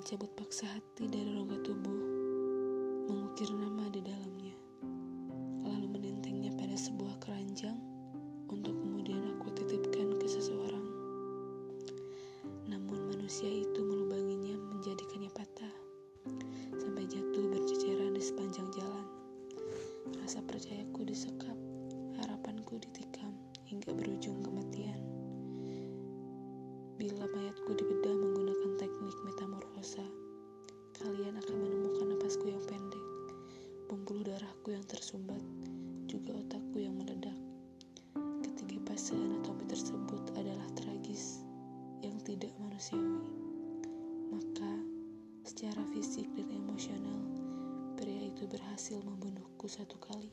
memaksa hati dari rongga tubuh, mengukir nama di dalamnya, lalu menentengnya pada sebuah keranjang untuk kemudian aku titipkan ke seseorang. Namun manusia itu melubanginya menjadikannya patah, sampai jatuh berceceran di sepanjang jalan. Rasa percayaku disekap, harapanku ditikam, hingga berujung kematian. Bila mayatku dibedah darahku yang tersumbat, juga otakku yang meledak. Ketiga fase anatomi tersebut adalah tragis, yang tidak manusiawi. Maka, secara fisik dan emosional, pria itu berhasil membunuhku satu kali.